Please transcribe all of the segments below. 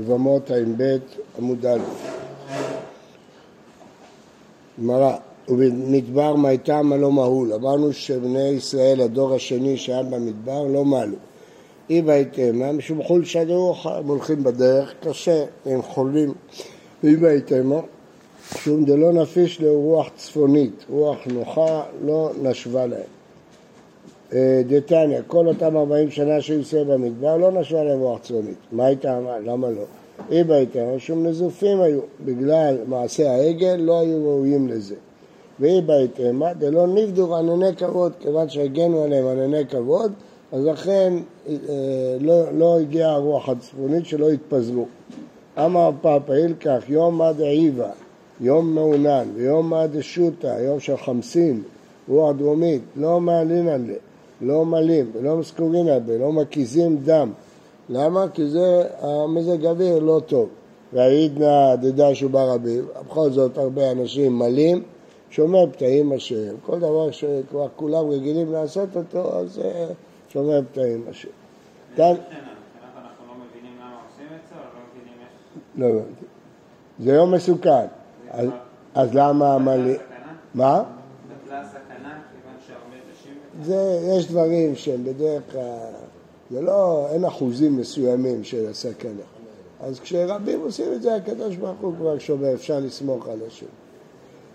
יבמות ע"ב עמוד א'. גמרא, ובמדבר מייתם הלא מהול. אמרנו שבני ישראל, הדור השני שהיה במדבר, לא מעלו. אי בהתאמה, משום חול שדרו, הם הולכים בדרך, קשה, הם חולים. ואי בהתאמה, משום דלא נפיש לרוח צפונית, רוח נוחה לא נשבה להם. אה, דתניא, כל אותם ארבעים שנה שהיו ישראל במדבר, לא נשבה להם רוח צפונית. מה הייתה? למה לא? אי בהתאמה, שום נזופים היו. בגלל מעשה העגל לא היו ראויים לזה. ואי בהתאמה, דלא נבדו ענני כבוד, כיוון שהגנו עליהם ענני כבוד, אז לכן אה, לא, לא הגיעה הרוח הצפונית שלא התפזרו. אמר פאפא אילקח יום עד עיבה, יום מעונן ויום עד שוטה, יום של חמסין, רוח דרומית, לא מעלין עליה, לא מלים ולא מסקורין עליה, לא מקיזים דם. למה? כי זה המזג אוויר לא טוב. והעידנא דדשו ברבים, בכל זאת הרבה אנשים מלים, שומר פתאים השם. כל דבר שכבר כולם רגילים לעשות אותו, אז אה, שומר פתאים השם. כאן... לא הבנתי. זה יום מסוכן. אז למה המלא... מה? זה, יש דברים שהם בדרך כלל, זה לא, אין אחוזים מסוימים של הסכנה. אז כשרבים עושים את זה, הקדוש ברוך הוא כבר שומר, אפשר לסמוך על השם.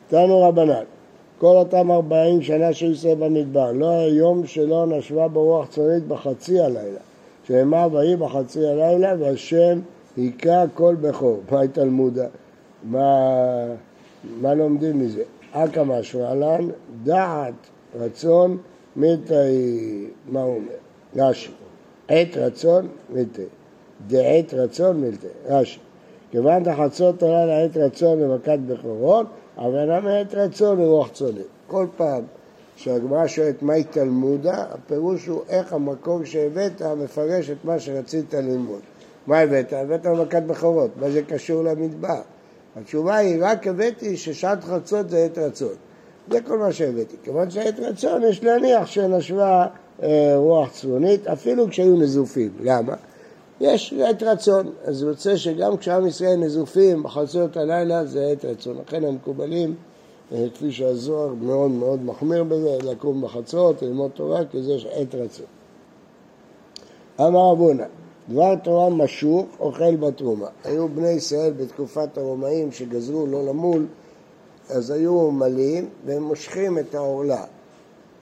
תנו רבנן, כל אותם ארבעים שנה של ישראל במדבר, לא יום שלא נשבה ברוח צונית בחצי הלילה, שאמר ויהי בחצי הלילה והשם היכה כל בכור. מה תלמודה? מה, מה לומדים מזה? אכא משהו עלן, דעת רצון מילתאי, מה הוא אומר? רש"י, עת רצון מילתאי, דעת רצון מילתאי, רש"י. כיוון דחצות עולה לעת רצון למכת בכורות, אבל למה עת רצון לרוח צונית? כל פעם שהגמרא שואלת מהי תלמודה, הפירוש הוא איך המקור שהבאת מפרש את מה שרצית ללמוד. מה הבאת? הבאת מכת בכורות, מה זה קשור למדבר? התשובה היא, רק הבאתי ששעת חצות זה עת רצון. זה כל מה שהבאתי. כיוון שעת רצון יש להניח שנשבה אה, רוח צפונית, אפילו כשהיו נזופים. למה? יש עת רצון, אז רוצה שגם כשעם ישראל נזופים בחצות הלילה זה עת רצון. לכן המקובלים, אה, כפי שהזוהר מאוד מאוד מחמיר בזה, לקום בחצות, ללמוד תורה, כי זה עת רצון. אמר אבונה, דבר תורה משוך אוכל בתרומה. היו בני ישראל בתקופת הרומאים שגזרו לא למול, אז היו מלאים והם מושכים את העורלה.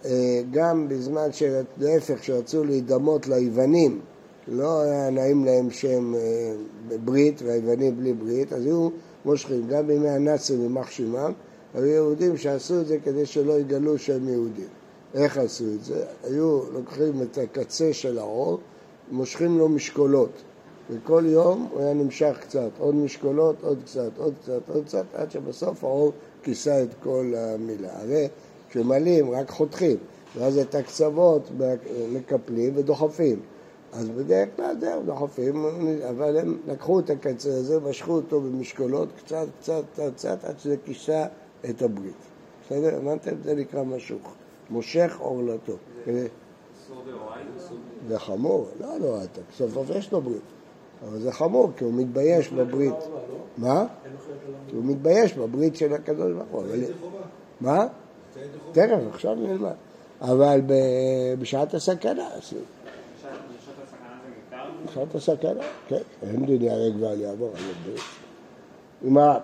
אה, גם בזמן שלהפך, שרצו להידמות ליוונים, לא היה נעים להם שהם אה, ברית והיוונים בלי ברית, אז היו מושכים. גם בימי הנאצים יימח שמם, היו יהודים שעשו את זה כדי שלא יגלו שהם יהודים. איך עשו את זה? היו לוקחים את הקצה של העור מושכים לו משקולות, וכל יום הוא היה נמשך קצת, עוד משקולות, עוד קצת, עוד קצת, עוד קצת, עד שבסוף האור כיסה את כל המילה. הרי כשמלאים רק חותכים, ואז את הקצוות מקפלים ודוחפים. אז בדרך כלל זהו, דוחפים, אבל הם לקחו את הקצה הזה, משכו אותו במשקולות, קצת, קצת, קצת, קצת, עד שזה כיסה את הברית. בסדר? הבנתם? זה נקרא משוך. מושך עורלתו. זה חמור, לא לא, אתה סוף סוף יש לו ברית, אבל זה חמור כי הוא מתבייש בברית. מה? כי הוא מתבייש בברית של הקדוש ברוך הוא. מה? תכף, עכשיו נלמד. אבל בשעת הסכנה עשו. בשעת הסכנה, כן. אין דיני הרג ועל יעבור על הברית. מה?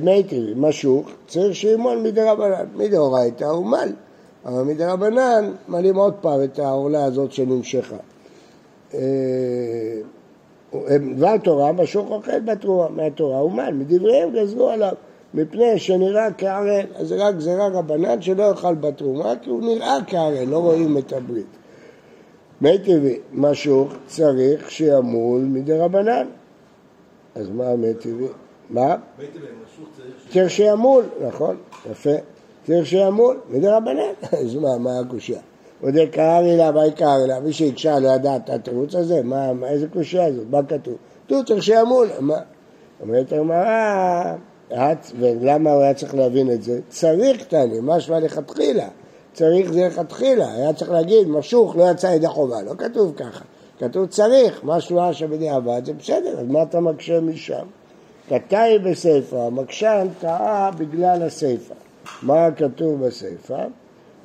מי טבעי, משוך, צריך שימון מדרבנן. מדאורייתא הוא מל. אבל מדרבנן מעלים עוד פעם את העורלה הזאת שנמשכה. אה, דבר תורה משוך אוכל בתרומה, מהתורה ומן, מדבריהם גזרו עליו, מפני שנראה כערל, אז זה רק גזירה רבנן שלא יאכל בתרומה, כי הוא נראה כערל, לא רואים את הברית. מי טבעי, משוך צריך שימול מדרבנן. אז מה מי טבעי? מה? צריך שימול, נכון, יפה. צריך שימול, מדרבנן. אז מה, מה הקושייה? עוד יקרא לי לה, מה יקרא לה? מי שהקשה לא ידע את התירוץ הזה? מה, איזה קושייה הזאת? מה כתוב? צריך שימול. מה? אומרת הגמרא, ולמה הוא היה צריך להבין את זה? צריך תני, משמע לכתחילה. צריך זה לכתחילה, היה צריך להגיד, משוך לא יצא ידי חובה, לא כתוב ככה. כתוב צריך, מה שלועה שבדיעבד זה בסדר, אז מה אתה מקשה משם? כתאי בסיפא, מקשן טעה בגלל הסיפא. מה כתוב בסיפא?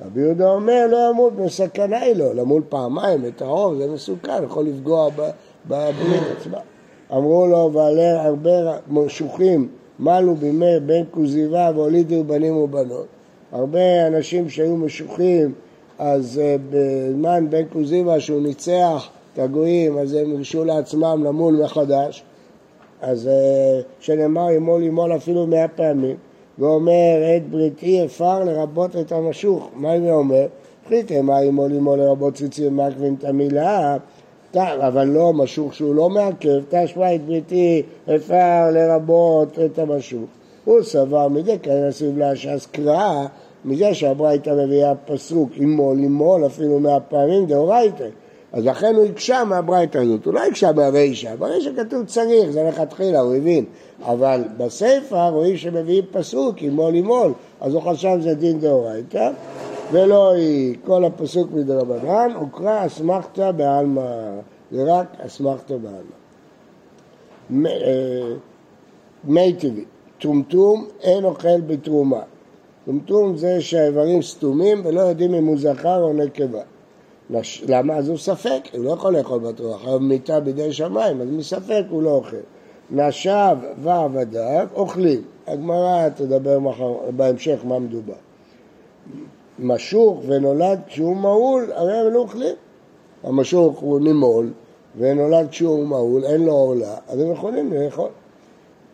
רבי יהודה אומר לא ימות בסכנה היא לו, למול פעמיים את האור זה מסוכן, יכול לפגוע בברית עצמה. אמרו לו ועלה הרבה משוחים מלו בימי בן כוזיבה והולידו בנים ובנות. הרבה אנשים שהיו משוחים אז אה, בזמן בן כוזיבה שהוא ניצח את הגויים אז הם הרשו לעצמם למול מחדש אז אה, שנאמר ימול ימול אפילו מאה פעמים ואומר את בריתי אפר לרבות את המשוך. מה זה אומר? החליטה מה ימול ימול לרבות ציצים מעכבים את המילה אבל לא משוך שהוא לא מעכב, תשמע את בריתי אפר לרבות את המשוך. הוא סבר מזה כאן הסיב להש"ס קרא מזה שהברייתא מביאה פסוק ימול ימול אפילו מאה פעמים דאורייתא אז לכן הוא הקשה מהברייתא הזאת, הוא לא הקשה מהרישא, ברישא כתוב צריך, זה לכתחילה, הוא הבין, אבל בסיפא רואים שמביאים פסוק, ימול ימול, אז הוא חשב שזה דין דאורייתא, ולא היא, כל הפסוק מדרבנן, הוקרא אסמכתא בעלמא, זה רק אסמכתא בעלמא. אה, מי טבעי, טומטום אין אוכל בתרומה. טומטום זה שהאיברים סתומים ולא יודעים אם הוא זכר או נקבה. נש... למה? אז הוא ספק, הוא לא יכול לאכול בתורה, חייב מיטה בידי שמיים, אז מספק הוא לא אוכל. נשב ועבדיו אוכלים. הגמרא תדבר מחר, בהמשך מה מדובר. משוך ונולד כשהוא מהול, הרי הם לא אוכלים. המשוך הוא נימול, ונולד כשהוא מהול, אין לו עורלה, אז הם יכולים לאכול.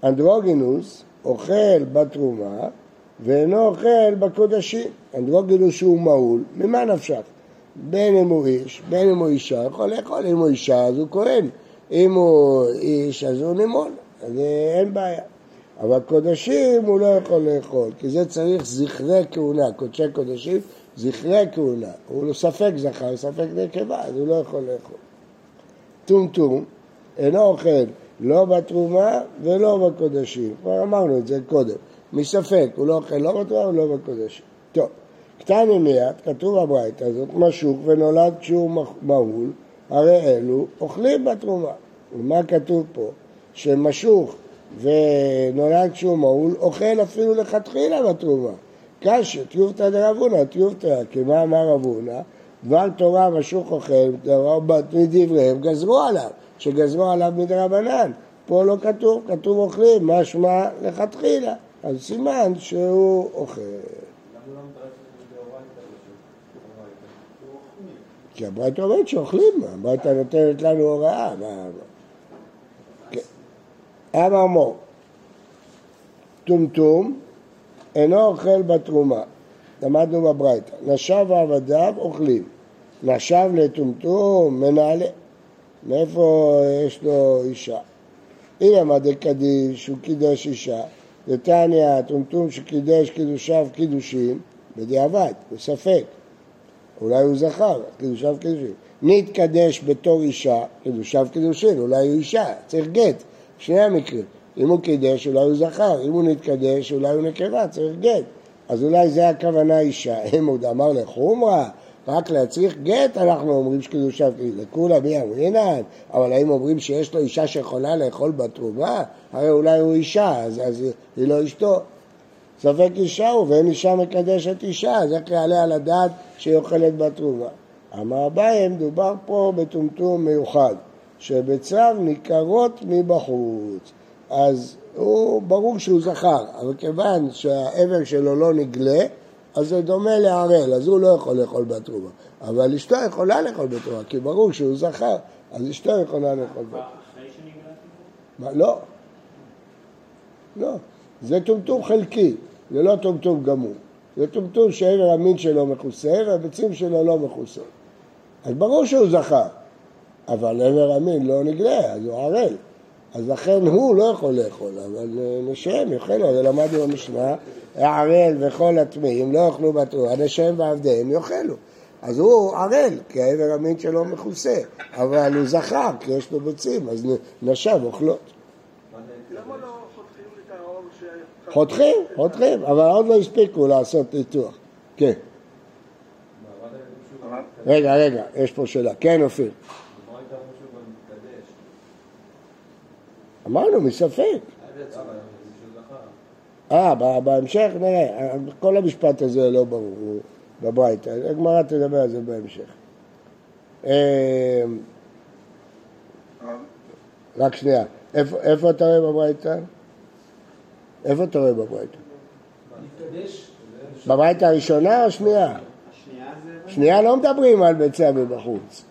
אנדרוגינוס אוכל בתרומה ואינו אוכל בקודשים. אנדרוגינוס שהוא מהול, ממה נפשך? בין אם הוא איש, בין אם הוא אישה, יכול לאכול, אם הוא אישה אז הוא כהן, אם הוא איש אז הוא נימון, אז אין בעיה. אבל קודשים הוא לא יכול לאכול, כי זה צריך זכרי כהונה, קודשי קודשים, זכרי כהונה. הוא לא ספק זכר, ספק נקבה, אז הוא לא יכול לאכול. טומטום אינו אוכל לא בתרומה ולא בקודשים, כבר אמרנו את זה קודם. מספק, הוא לא אוכל לא בתרומה ולא בקודשים. טוב. קטני מיד, כתוב בברייתא הזאת, משוק ונולד כשהוא מהול, הרי אלו אוכלים בתרומה. ומה כתוב פה? שמשוך ונולד כשהוא מהול, אוכל אפילו לכתחילה בתרומה. קשי, טיובתא דרבונה, טיובתא, כי מה אמר רבונה? דבר תורה משוך אוכל, מדבריהם גזרו עליו, שגזרו עליו מדרבנן. פה לא כתוב, כתוב אוכלים, משמע לכתחילה. אז סימן שהוא אוכל. כי הברייתא אומרת שאוכלים, הברייתא נותנת לנו הוראה. כן. אמר מור, טומטום אינו אוכל בתרומה, למדנו בברייתא, נשב ועבדיו אוכלים, נשב לטומטום מנהלה, מאיפה יש לו אישה? הנה מה דקדיש, הוא קידש אישה, דתניא, טומטום שקידש קידושיו קידושים, בדיעבד, בספק. אולי הוא זכר, קידושיו קידושין. נתקדש בתור אישה, קידושיו קידושין, אולי הוא אישה, צריך גט, שני המקרים. אם הוא קידש, אולי הוא זכר, אם הוא נתקדש, אולי הוא נקבה, צריך גט. אז אולי זה הכוונה אישה. אם הוא אמר לחומרה, רק להצריך גט, אנחנו אומרים שקידושיו קידושין. לכולה בי אמרינן, אבל האם אומרים שיש לו אישה שיכולה לאכול בתרומה? הרי אולי הוא אישה, אז, אז היא לא אשתו. ספק אישה הוא, ואין אישה מקדשת אישה, אז איך יעלה על הדעת שהיא אוכלת בתרומה? אמר אביי, מדובר פה בטומטום מיוחד, שבצו ניכרות מבחוץ. אז הוא, ברור שהוא זכר, אבל כיוון שהאבר שלו לא נגלה, אז זה דומה לערל, אז הוא לא יכול לאכול בתרומה. אבל אשתו יכולה לאכול בתרומה, כי ברור שהוא זכר, אז אשתו יכולה לאכול בתרומה. לא. לא. זה טומטום חלקי, זה לא טומטום גמור. זה טומטום שעבר המין שלו מכוסה והביצים שלו לא מכוסות. אז ברור שהוא זכר, אבל עבר המין לא נגלה, אז הוא ערל. אז לכן הוא לא יכול לאכול, אבל נשיהם יאכלו, זה למדנו במשנה, הערל וכל הטמאים לא יאכלו בתורה, נשיהם ועבדיהם יאכלו. אז הוא ערל, כי העבר המין שלו מכוסה, אבל הוא זכר, כי יש לו ביצים, אז נשיו אוכלות. חותכים, חותכים, אבל עוד לא הספיקו לעשות ניתוח. כן. רגע, רגע, יש פה שאלה. כן, אופיר. אמרנו, מספק. אה, בהמשך נראה. כל המשפט הזה לא ברור בבית, הגמרא תדבר על זה בהמשך. אמ, רק שנייה. איפה אתה רואה בברייתא? איפה אתה רואה בברייתא? בברייתא הראשונה או שנייה? שנייה לא מדברים על ביצה מבחוץ.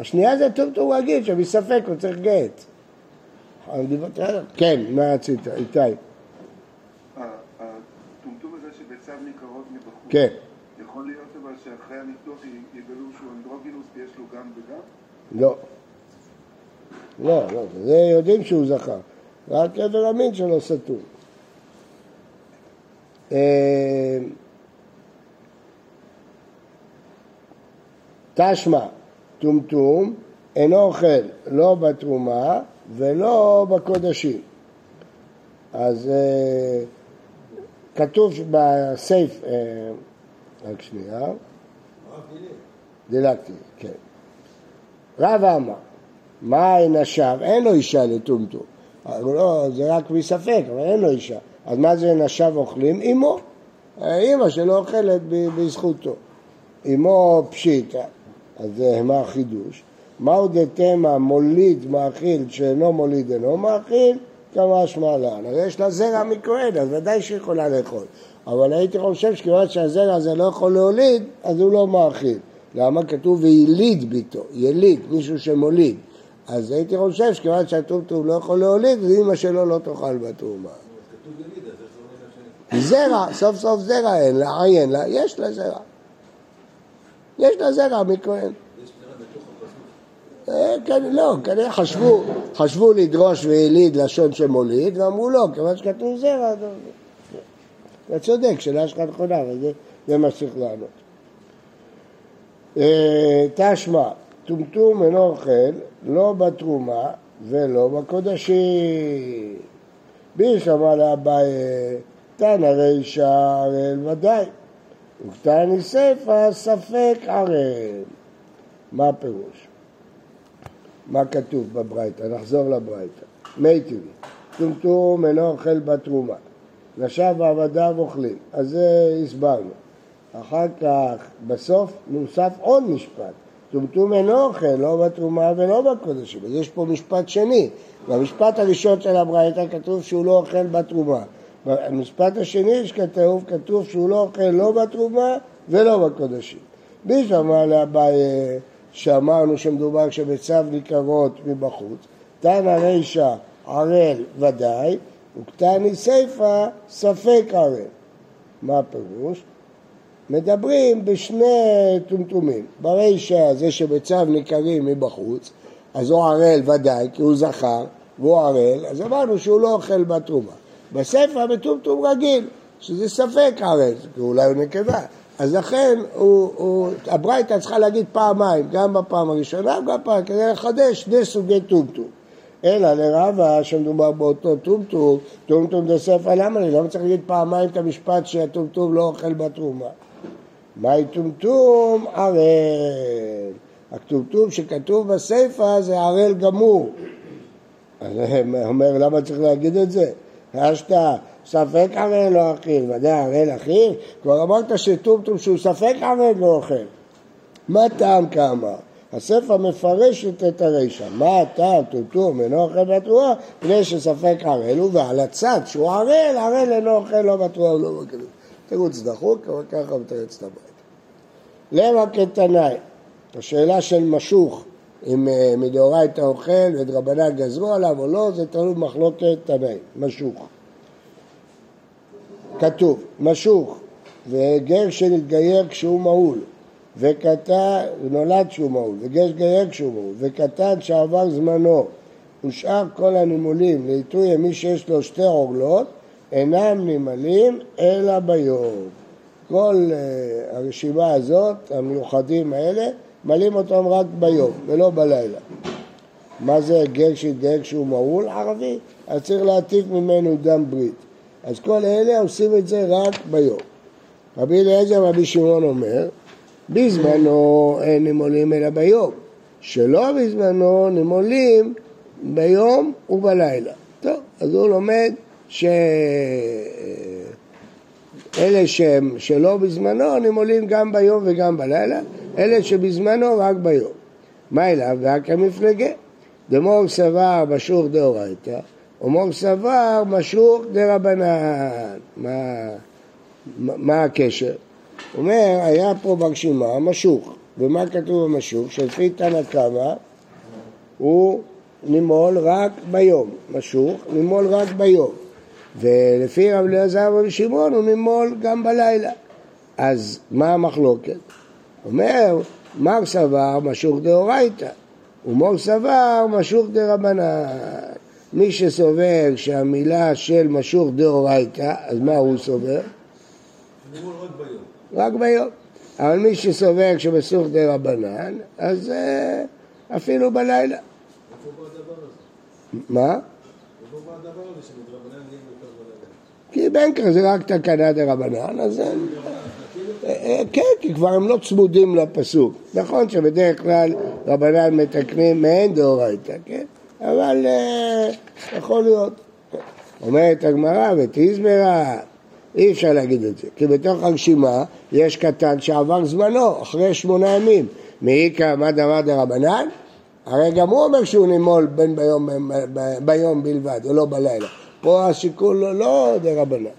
השנייה זה טומטום רגיל, שמספק הוא צריך גט. כן, מה רצית? איתי. הטומטום הזה שביצה ניכרות מבחוץ. כן. יכול להיות אבל שאחרי הניתוח יגלו שהוא אנדרוגינוס ויש לו גם וגם? לא. לא, לא, זה יודעים שהוא זכר. רק עבר המין שלו סתום. אה, תשמע, טומטום אינו אוכל לא בתרומה ולא בקודשים. אז אה, כתוב בסייף, אה, רק שנייה, דילגתי, כן. רב אמר, מה אין נשב? אין לו אישה לטומטום. לא, זה רק מספק, אבל אין לו אישה. אז מה זה נשב אוכלים? אמו. אימא שלו אוכלת בזכותו. אמו פשיטה, אז מה החידוש? מהו דתמה מוליד מאכיל שאינו מוליד אינו מאכיל? כמה שמע לן. הרי יש לה זרע מכהן, אז ודאי שהיא יכולה לאכול. אבל הייתי חושב שכיוון שהזרע הזה לא יכול להוליד, אז הוא לא מאכיל. למה כתוב ויליד ביתו, יליד, מישהו שמוליד. אז הייתי חושב שכיוון שהטומטום לא יכול להוליד, אז אימא שלו לא תאכל בתרומה. זרע, סוף סוף זרע אין לה, עיין לה, יש לה זרע. יש לה זרע מכהן. אה, כן, לא, כנראה חשבו, חשבו לדרוש ויליד לשון שמוליד, ואמרו לא, כיוון שכתוב זרע, אתה צודק, שאלה שלך נכונה, אבל זה מה שצריך לענות. אה, תשמע, טומטום אינו אוכל לא בתרומה ולא בקודשים. בי שמע לאביי, תנא רישא הראל ודאי, וקטני סיפא ספק ערל. מה הפירוש? מה כתוב בברייתא? נחזור לברייתא. מי טבעי, טומטום אינו אוכל בתרומה, נשב ועבדיו אוכלים, אז זה הסברנו. אחר כך, בסוף, נוסף עוד משפט. טומטום אינו אוכל, לא בתרומה ולא בקודשים. אז יש פה משפט שני. במשפט הראשון של הברייתא כתוב שהוא לא אוכל בתרומה. במשפט השני שכתוב, כתוב שהוא לא אוכל לא בתרומה ולא בקודשים. מי שמע לאביי שאמרנו שמדובר כשבצו ניכרות מבחוץ, תנא רישא ערל ודאי, וקטני סיפא ספק ערל. מה הפירוש? מדברים בשני טומטומים. ברישא זה שבצו ניכרים מבחוץ, אז הוא ערל ודאי, כי הוא זכר, והוא ערל, אז אמרנו שהוא לא אוכל בתרומה. בספר בטומטום רגיל, שזה ספק ערל, כי אולי הוא נקבה. אז לכן הוא, הוא, הברייתא צריכה להגיד פעמיים, גם בפעם הראשונה וגם פעם, כדי לחדש שני סוגי טומטום. אלא לרבה שמדובר באותו טומטום, טומטום דה ספר, למה אני לא צריך להגיד פעמיים את המשפט שהטומטום לא אוכל בתרומה? מהי טומטום? ערל. הטומטום שכתוב בסיפא זה ערל גמור. אני אומר, למה צריך להגיד את זה? השתא ספק ערל לא אכיל, ודאי ערל אכיל? כבר אמרת שטומטום שהוא ספק ערל לא אוכל. מה טעם כמה? הספר מפרשת את הרישא. מה הטעם טומטום אינו אוכל בתרועה? מפני שספק ערל הוא, ועל הצד שהוא ערל, ערל אינו אוכל לא בתרועה ולא בקדוש. תירוץ דחוק, אבל ככה מתרץ את הבית. למה כתנאי? השאלה של משוך, אם אה, מדאורייתא אוכל ודרבנן גזרו עליו או לא, זה תלוי במחלוקת תנאי, משוך. כתוב, משוך, וגר שנתגייר כשהוא מעול, וקטן, נולד כשהוא מעול, וגר שגייר כשהוא מעול, וקטן שעבר זמנו, ושאר כל הנימולים לעיתוי מי שיש לו שתי עורלות, אינם נמלים אלא ביום. כל uh, הרשימה הזאת, המיוחדים האלה, מלאים אותם רק ביום ולא בלילה. מה זה גר שהתגייר כשהוא מעול? ערבי. אז צריך להטיף ממנו דם ברית. אז כל אלה עושים את זה רק ביום. רבי אליעזר רבי שמעון אומר, בזמנו אין הם עולים אלא ביום, שלא בזמנו נימולים ביום ובלילה. טוב, אז הוא לומד שאלה שהם שלא בזמנו נימולים גם ביום וגם בלילה, אלה שבזמנו רק ביום. מה אליו? והקא מפלגה. דמור סבר משוך דאורייתא, ומור סבר משוך דרבנן. מה, מה הקשר? אומר, היה פה ברשימה משוך, ומה כתוב במשוך? שלפי תנא קמא הוא נימול רק ביום, משוך, נימול רק ביום. ולפי רב אליעזר ורבי שמעון הוא נימול גם בלילה. אז מה המחלוקת? אומר, מר סבר משוך דאורייתא, ומור סבר משוך דרבנן. מי שסובר שהמילה של משוך דאורייתא, אז מה הוא סובר? רק ביום. רק ביום. אבל מי שסובר שמשוך דרבנן, אז uh, אפילו בלילה. מה? כי ככה זה רק תקנה דרבנן, אז אין... אה, כן, כי כבר הם לא צמודים לפסוק. נכון שבדרך כלל רבנן מתקנים מעין דאורייתא, כן? אבל אה, יכול להיות. אומרת הגמרא, ותזמרה, אי אפשר להגיד את זה, כי בתוך הרשימה יש קטן שעבר זמנו, אחרי שמונה ימים. מאיכא מה דבר דרבנן? הרי גם הוא אומר שהוא נימול בין ביום, ביום בלבד, ולא בלילה. פה השיקול לא, לא דרבנן,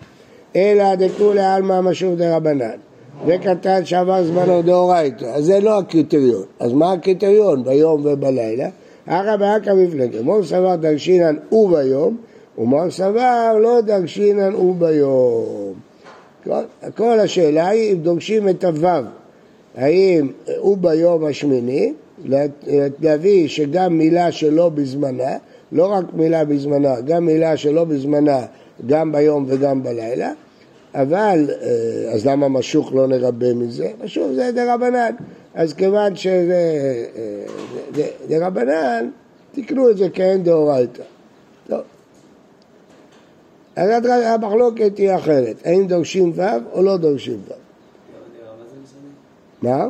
אלא דכולי עלמא משוב דרבנן. וקטן שעבר זמנו דאורייתא, אז זה לא הקריטריון. אז מה הקריטריון ביום ובלילה? אחא באקא מפלגה, מור סבר דרשינן וביום, ומור סבר לא דרשינן וביום. כל, כל השאלה היא אם דורשים את הוו, האם הוא ביום השמיני, להביא שגם מילה שלא בזמנה, לא רק מילה בזמנה, גם מילה שלא בזמנה, גם ביום וגם בלילה, אבל, אה, אז למה משוך לא נרבה מזה? משוך זה דרבנן. אז כיוון שזה אה, דרבנן, תקנו את זה כאין דאורייתא. טוב. אז המחלוקת היא אחרת, האם דורשים ו' או לא דורשים ו'. מה?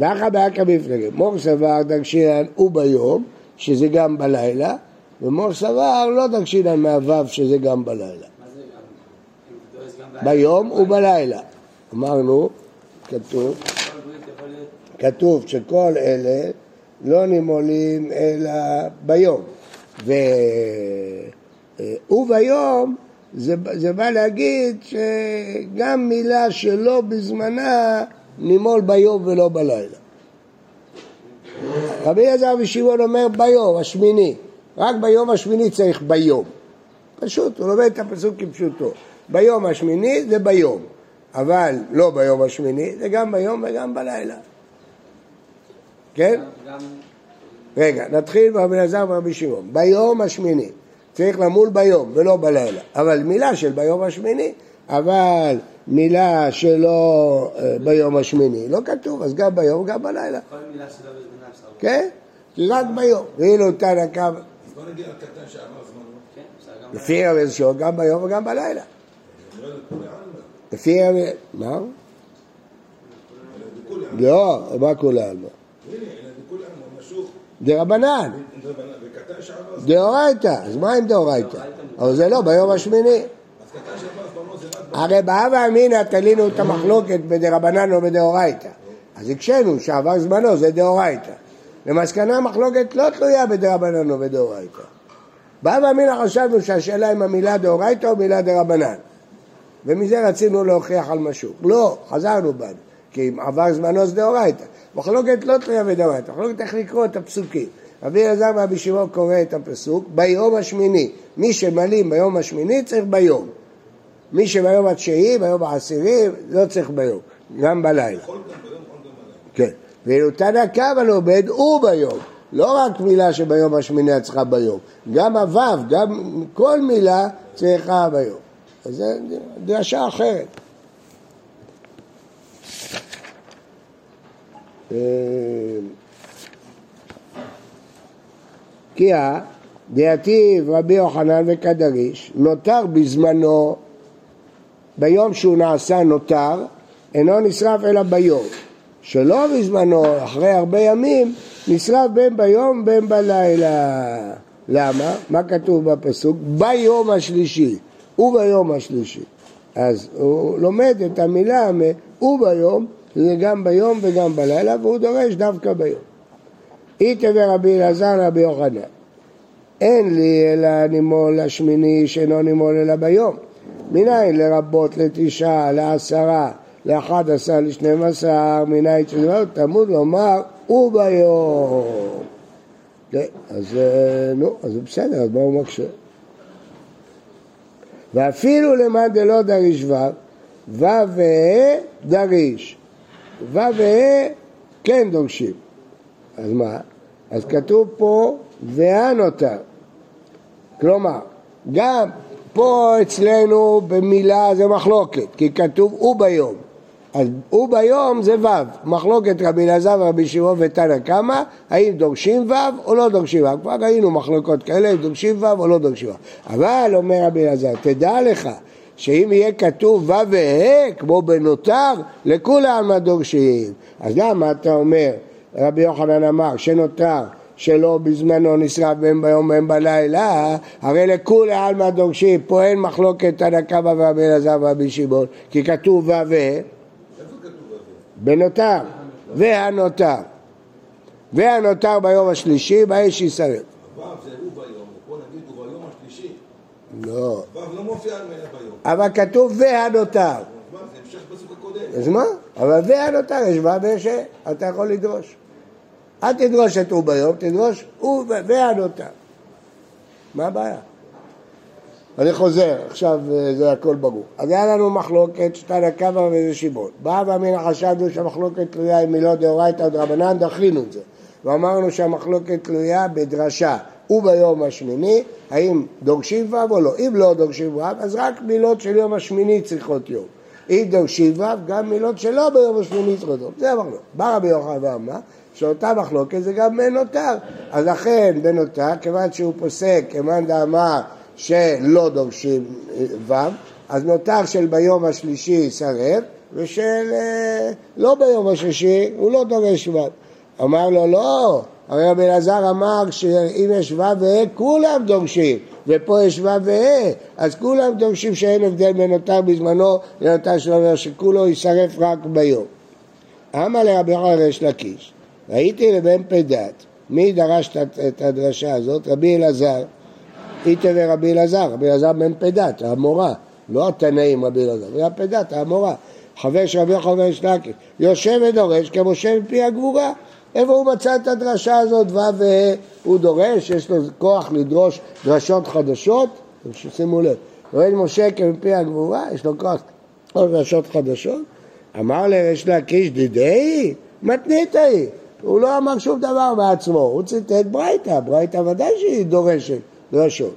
ואחא באקא מפלגה. מור סבר דרשינן וביום, שזה גם בלילה, ומור סבר לא דרשינן מהו' שזה גם בלילה. ביום ובלילה. אמרנו, כתוב, כתוב שכל אלה לא נימולים אלא ביום. ו... וביום זה, זה בא להגיד שגם מילה שלא בזמנה נימול ביום ולא בלילה. רבי אליעזר ושמעון אומר ביום השמיני, רק ביום השמיני צריך ביום. פשוט, הוא לומד את הפסוק כפשוטו. ביום השמיני זה ביום, אבל לא ביום השמיני, זה גם ביום וגם בלילה. כן? רגע, נתחיל ברבי אלעזר וברבי שמעון. ביום השמיני, צריך למול ביום ולא בלילה. אבל מילה של ביום השמיני, אבל מילה שלא אה, ביום השמיני, לא כתוב, אז גם ביום וגם בלילה. כל מילה שלא. כן, רק ביום. ואילו תנא קמא... אז בוא נגיד על קטן שעבר זמנו. כן, לפי רבי שמעון גם ביום וגם בלילה. לפי... מה? לא, מה כולי עלמא? דרבנן. דאורייתא, אז מה עם דאורייתא? אבל זה לא, ביום השמיני. הרי באבא אמינא תלינו את המחלוקת בדרבנן או בדאורייתא. אז הקשינו שעבר זמנו, זה דאורייתא. למסקנה המחלוקת לא תלויה בדרבנן או בדאורייתא. באבא אמינא חשבנו שהשאלה אם המילה דאורייתא או מילה דרבנן. ומזה רצינו להוכיח על משהו. לא, חזרנו בנו, כי אם עבר זמנו זה דאורייתא. מחלוקת לא תלויה בדאורייתא, מחלוקת איך לקרוא את הפסוקים. רבי אלעזר ואבי שמעון קורא את הפסוק ביום השמיני. מי שמלאים ביום השמיני צריך ביום. מי שביום התשיעי, ביום העשירי, לא צריך ביום, גם בלילה. כן. ואילו תנא קמא לומד הוא ביום. לא רק מילה שביום השמיני צריכה ביום, גם הוו, גם כל מילה צריכה ביום. אז זו דרשה אחרת. כי דעתיב רבי יוחנן וקדריש נותר בזמנו, ביום שהוא נעשה נותר, אינו נשרף אלא ביום. שלא בזמנו, אחרי הרבה ימים, נשרף בין ביום בין בלילה. למה? מה כתוב בפסוק? ביום השלישי, וביום השלישי. אז הוא לומד את המילה וביום, זה גם ביום וגם בלילה, והוא דורש דווקא ביום. איתה ורבי אלעזר רבי יוחנן. אין לי אלא נימול לשמיני שאינו נימול אלא ביום. מניין לרבות לתשעה, לעשרה, לאחד עשר, לשנים עשר, מניין שדבר, תמוד לומר וביום. אז אה, נו, אז בסדר, אז מה הוא מקשה? ואפילו למאן דלא דריש ו', ו' וה' דריש. ו' וה' כן דורשים. אז מה? אז כתוב פה והנותר. כלומר, גם פה אצלנו במילה זה מחלוקת, כי כתוב הוא ביום. אז הוא ביום זה ו', מחלוקת רבי אלעזר ורבי שמעון ותנא קמא, האם דורשים ו' או לא דורשים ו', כבר ראינו מחלוקות כאלה, אם דורשים ו' או לא דורשים ו', אבל אומר רבי אלעזר, תדע לך שאם יהיה כתוב ו' וה' כמו בנותר, לכולם הדורשים. אז למה אתה אומר, רבי יוחנן אמר, שנותר שלא בזמנו נשרף בין ביום ובין בלילה, הרי לכולי עלמא דורשים, פה אין מחלוקת תנא קמא ורבי אלעזר ורבי שמעון, כי כתוב ו' בנותר, והנותר. והנותר ביום השלישי, באש יישרף. ו' זה הוא ביום, פה נגיד הוא ביום השלישי. לא. ו' לא מופיע ביום. אבל כתוב והנותר. אז מה? אבל והנותר יש ו' ויש ה', אתה יכול לדרוש. אל תדרוש את הוא ביום, תדרוש הוא והנותר. מה הבעיה? אני חוזר, עכשיו אה, זה הכל ברור. אז היה לנו מחלוקת, שתנא קמא וזה שמעון. בא ואמינא חשבנו שהמחלוקת תלויה עם מילות דאורייתא ודרבנן, דחינו את זה. ואמרנו שהמחלוקת תלויה בדרשה וביום השמיני, האם דורשים ו' או לא. אם לא דורשים ו', אז רק מילות של יום השמיני צריכות יום. אם דורשים ו', גם מילות שלא ביום השמיני צריכות יום. זה אמרנו. בא רבי יוחנן ואמר שאותה מחלוקת זה גם בנותר. אז לכן בנותר, כיוון שהוא פוסק, כמאן דאמר שלא דורשים ו', אז נותר של ביום השלישי יסרב, ושל אה, לא ביום השלישי הוא לא דורש ו'. אמר לו לא, הרי רבי אלעזר אמר שאם יש ו' וה' כולם דורשים, ופה יש ו' וה', אז כולם דורשים שאין הבדל בין נותר בזמנו לנותר שלו, אומר שכולו יישרף רק ביום. אמר לרבי חרש לקיש, ראיתי לבן פדת, מי דרש את הדרשה הזאת? רבי אלעזר. איתה ורבי אלעזר, רבי אלעזר בן פדת, המורה, לא התנאים רבי אלעזר, זה הפדת, המורה. חבר של רבי יוחנן לקיש, יושב ודורש כמשה מפי הגבורה. איפה הוא מצא את הדרשה הזאת, והוא דורש, יש לו כוח לדרוש דרשות חדשות? שימו לב, רואה משה כמפי הגבורה, יש לו כוח לדרוש דרשות חדשות? אמר לריש לקיש, דידי, מתנית היא. הוא לא אמר שום דבר בעצמו, הוא ציטט ברייתא, ברייתא ודאי שהיא דורשת. דרשות.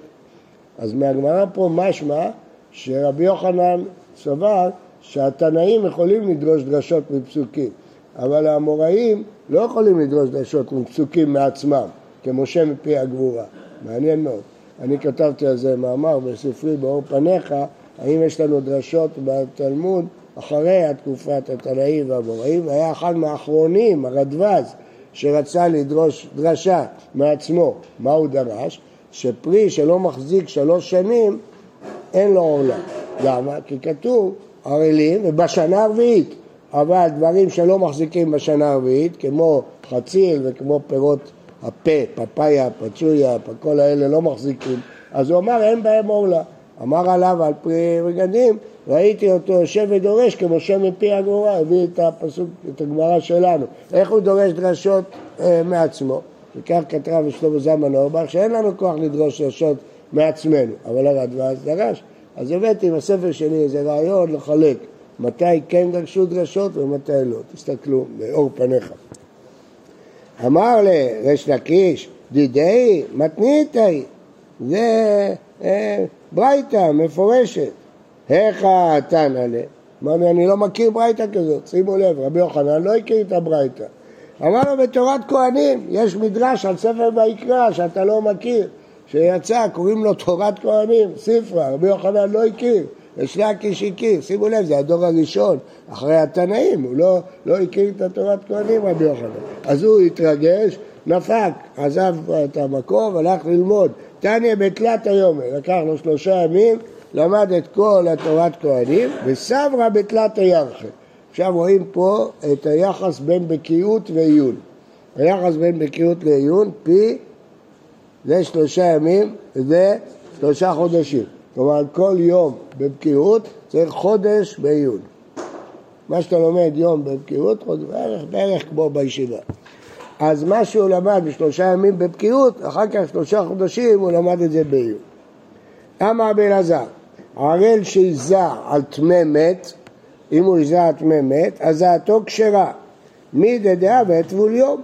אז מהגמרא פה משמע שרבי יוחנן סבר שהתנאים יכולים לדרוש דרשות מפסוקים, אבל האמוראים לא יכולים לדרוש דרשות מפסוקים מעצמם, כמשה מפי הגבורה. מעניין מאוד. אני כתבתי על זה מאמר בספרי באור פניך, האם יש לנו דרשות בתלמוד אחרי התקופת התנאים והאמוראים, והיה אחד מהאחרונים, הרדווז, שרצה לדרוש דרשה מעצמו. מה הוא דרש? שפרי שלא מחזיק שלוש שנים, אין לו עורלה. למה? כי כתוב ערלים ובשנה הרביעית. אבל דברים שלא מחזיקים בשנה הרביעית, כמו חציל וכמו פירות הפה, פפאיה, פצויה, כל האלה לא מחזיקים, אז הוא אמר אין בהם עורלה. אמר עליו על פרי רגדים, ראיתי אותו יושב ודורש כמו שם מפי הגבורה, הביא את הפסוק, את הגמרא שלנו. איך הוא דורש דרשות אה, מעצמו? וכך כתב שלמה זלמן אורבך, שאין לנו כוח לדרוש דרשות מעצמנו, אבל הרדווז דרש. אז הבאתי בספר שלי איזה רעיון לחלק מתי כן דרשו דרשות ומתי לא. תסתכלו באור פניך. אמר לריש לקיש, דידי מתניתאי, זה אה, ברייתא מפורשת. היכא תנא לה? אמרנו, אני לא מכיר ברייתא כזאת, שימו לב, רבי יוחנן לא הכיר את הברייתא. אמר לו בתורת כהנים, יש מדרש על ספר ויקרא שאתה לא מכיר, שיצא, קוראים לו תורת כהנים, ספרה, רבי יוחנן לא הכיר. יש לקיש הכיר, שימו לב, זה הדור הראשון, אחרי התנאים, הוא לא, לא הכיר את התורת כהנים רבי יוחנן. אז הוא התרגש, נפק, עזב את המקום, הלך ללמוד. תניא בתלת היומר, לקח לו שלושה ימים, למד את כל התורת כהנים, וסברה בתלת הירחי. עכשיו רואים פה את היחס בין בקיאות ועיון. היחס בין בקיאות לעיון, פי זה שלושה ימים, זה שלושה חודשים. כלומר, כל יום בבקיאות צריך חודש בעיון. מה שאתה לומד יום בבקיאות, בערך, בערך כמו בישיבה. אז מה שהוא למד בשלושה ימים בבקיאות, אחר כך שלושה חודשים הוא למד את זה בעיון. אמר רבי אלעזר, ערל שיזה על טמא מת, אם הוא על טמא מת, אז דעתו כשרה. מי דדעה וטבול יום.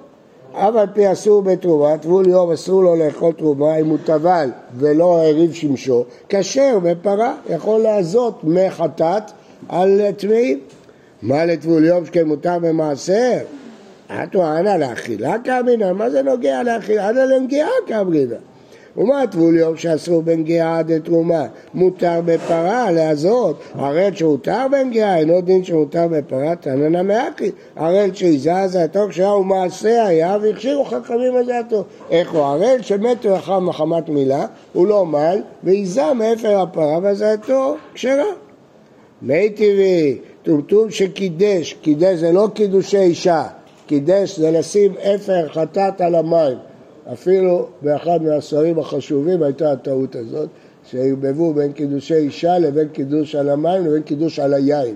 אף על פי אסור בתרומה, טבול יום אסור לו לאכול תרומה אם הוא טבל ולא הריב שמשו, כשר בפרה, יכול לעזות מי חטאת על טמאים. מה לטבול יום שכן מותר במעשר? אתו אנא לאכילה כאמינא, מה זה נוגע לאכילה? אנא לנגיעה כאמינא. ומה טבול יום שאסור בנגיעה דתרומה? מותר בפרה להזות, ערל שהותר בנגיעה, אינו דין שמותר בפרה, תננה מאקי. ערל שהיזה זעתו כשהיה ומעשה היה והכשירו חכמים על זעתו. איך הוא ערל שמתו אחר מחמת מילה, הוא לא מל, והיזה מאפר הפרה וזעתו כשרה. מי טבעי, טומטום שקידש, קידש זה לא קידושי אישה, קידש זה לשים אפר חטאת על המים. אפילו באחד מהספרים החשובים הייתה הטעות הזאת, שערבבו בין קידושי אישה לבין קידוש על המים לבין קידוש על היין.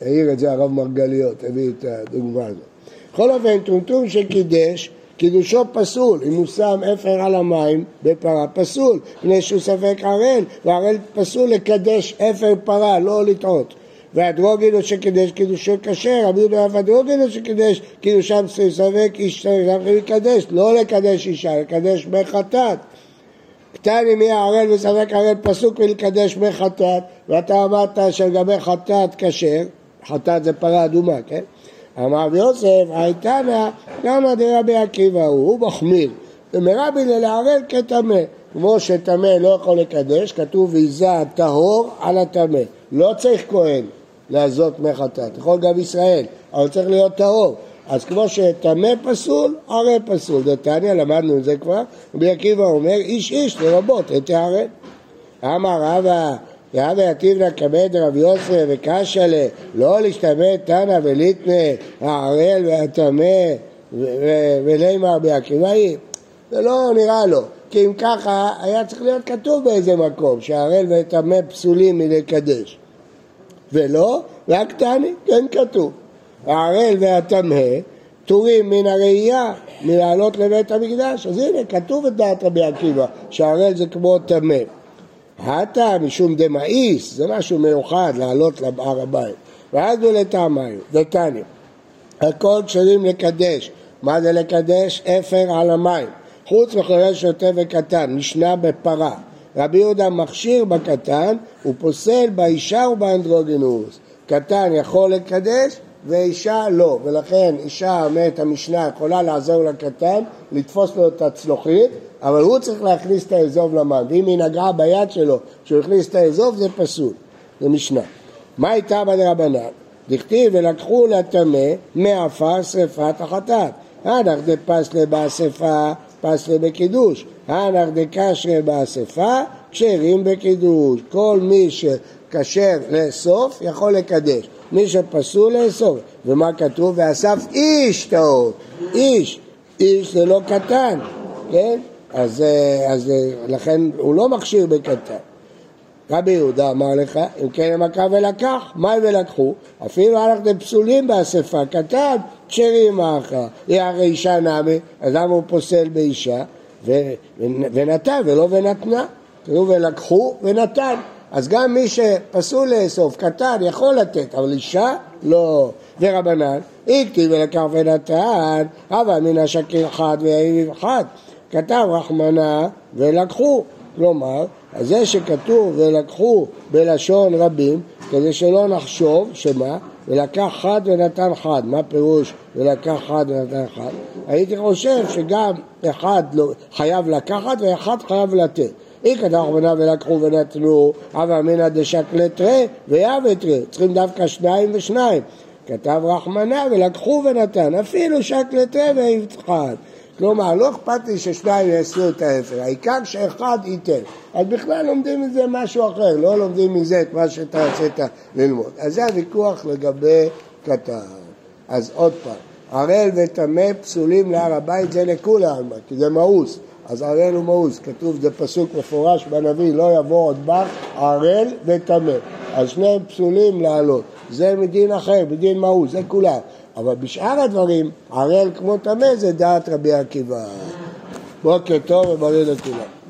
העיר את זה הרב מרגליות, הביא את הדוגמה הזאת. בכל אופן, טומטום שקידש, קידושו פסול, אם הוא שם אפר על המים בפרה, פסול, מפני שהוא ספק ערל, וערל פסול לקדש אפר פרה, לא לטעות. והדרוגין שקידש קידושו כשר, רבי יהודה אף הדרוגין שקידש קידושם ספק איש צריך לקדש, לא לקדש אישה, לקדש בחטאת. קטני מי הערל וספק ערל פסוק מלקדש בחטאת, ואתה אמרת שלגבי חטאת כשר, חטאת זה פרה אדומה, כן? אמר יוסף, הייתנא למה דרבי עקיבא הוא, הוא מחמיר, ומרבי לערל כטמא, כמו שטמא לא יכול לקדש, כתוב ויזה טהור על הטמא, לא צריך כהן, להזות מי חטאת. יכול גם ישראל, אבל צריך להיות טהור. אז כמו שטמא פסול, ערב פסול. דתניא, למדנו את זה כבר, רבי עקיבא אומר, איש איש לרבות את הערב. אמר רבא, רבא יתיבנה כבד רב יוסף וקשה ל... לא להשתמט תנא וליטנה, הערל והטמא ולימה רבי עקיבא זה לא נראה לו. כי אם ככה, היה צריך להיות כתוב באיזה מקום, שהערל והטמא פסולים מלקדש. ולא, רק תעני, כן כתוב. הערל והטמא פטורים מן הראייה מלעלות לבית המקדש. אז הנה, כתוב את דעת רבי עקיבא, שהערל זה כמו טמא. הטה משום דמאיס, זה משהו מיוחד לעלות להר הבית. ואז הוא לטעמיים, דתניא. הכל כשרים לקדש. מה זה לקדש? אפר על המים. חוץ מחולל שוטה וקטן, משנה בפרה. רבי יהודה מכשיר בקטן, הוא פוסל באישה ובאנדרוגינוס. קטן יכול לקדש ואישה לא, ולכן אישה, אומרת המשנה, יכולה לעזור לקטן, לתפוס לו את הצלוחית, אבל הוא צריך להכניס את האזוב למים, ואם היא נגעה ביד שלו, כשהוא הכניס את האזוב זה פסול, זה משנה. מה הייתה בדרבנן? דכתיב ולקחו לטמא מעפר שרפת החטאת. אנך דפסלה באספה פסלה בקידוש. הנח דקשרי באספה, כשרים בקידוש. כל מי שכשר לאסוף יכול לקדש. מי שפסול לאסוף. ומה כתוב? ואסף איש טהור. איש. איש זה לא קטן, כן? אז, אה, אז אה, לכן הוא לא מכשיר בקטן. רבי יהודה אמר לך, אם כן הם עקב ולקח, מה הם ולקחו? אפילו הלכתם פסולים באספה, קטן, כשרים. היא הרי אישה נמי, אז למה הוא פוסל באישה? ונתן ולא ונתנה. כתוב ולקחו ונתן. אז גם מי שפסול לאסוף, קטן, יכול לתת, אבל אישה, לא. ורבנן, הכתיב ולקח ונתן, אבל מן השקיר חד ויעיב חד. כתב רחמנה ולקחו. כלומר, אז זה שכתוב ולקחו בלשון רבים, כדי שלא נחשוב שמה, ולקח חד ונתן חד, מה פירוש ולקח חד ונתן חד? הייתי חושב שגם אחד לא, חייב לקחת ואחד חייב לתת. אי כתב רבנה ולקחו ונתנו, הווה אמינא דשקלי תרי ויהווה תרי, צריכים דווקא שניים ושניים. כתב רחמנה ולקחו ונתן, אפילו שקלי תרי. כלומר, לא אכפת לי ששניים יעשו את ההפר, העיקר שאחד ייתן. אז בכלל לומדים מזה משהו אחר, לא לומדים מזה את מה שאתה רצית ללמוד. אז זה הוויכוח לגבי קטר. אז עוד פעם, ערל וטמא פסולים להר הבית זה לכולי עלמא, כי זה מאוס. אז ערל הוא מאוס, כתוב, זה פסוק מפורש בנביא, לא יבוא עוד בך ערל וטמא. אז שניהם פסולים לעלות. זה מדין אחר, מדין מאוס, זה כולם. אבל בשאר הדברים, ערל כמו טמא זה דעת רבי עקיבא. בוקר טוב ובריא לכולם.